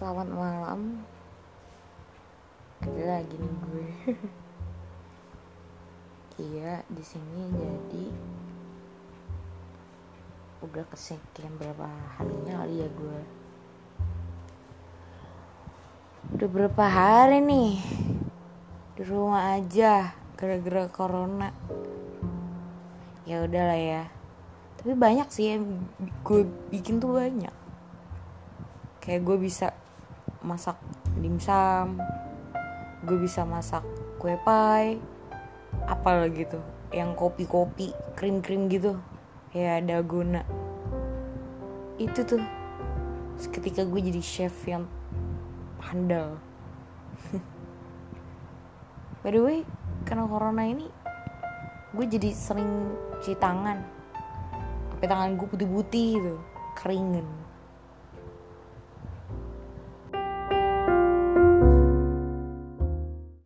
Selamat malam. Ada lagi nih gue. Iya, di sini jadi udah kesekian berapa harinya kali ya gue. Udah berapa hari nih di rumah aja gara-gara corona. Ya udahlah ya. Tapi banyak sih yang gue bikin tuh banyak kayak gue bisa masak dimsum gue bisa masak kue pie apa lagi tuh yang kopi-kopi krim-krim gitu ya guna. Itu tuh ketika gue jadi chef yang handal. By the way karena corona ini gue jadi sering cuci tangan. Sampai tangan gue putih-putih gitu keringen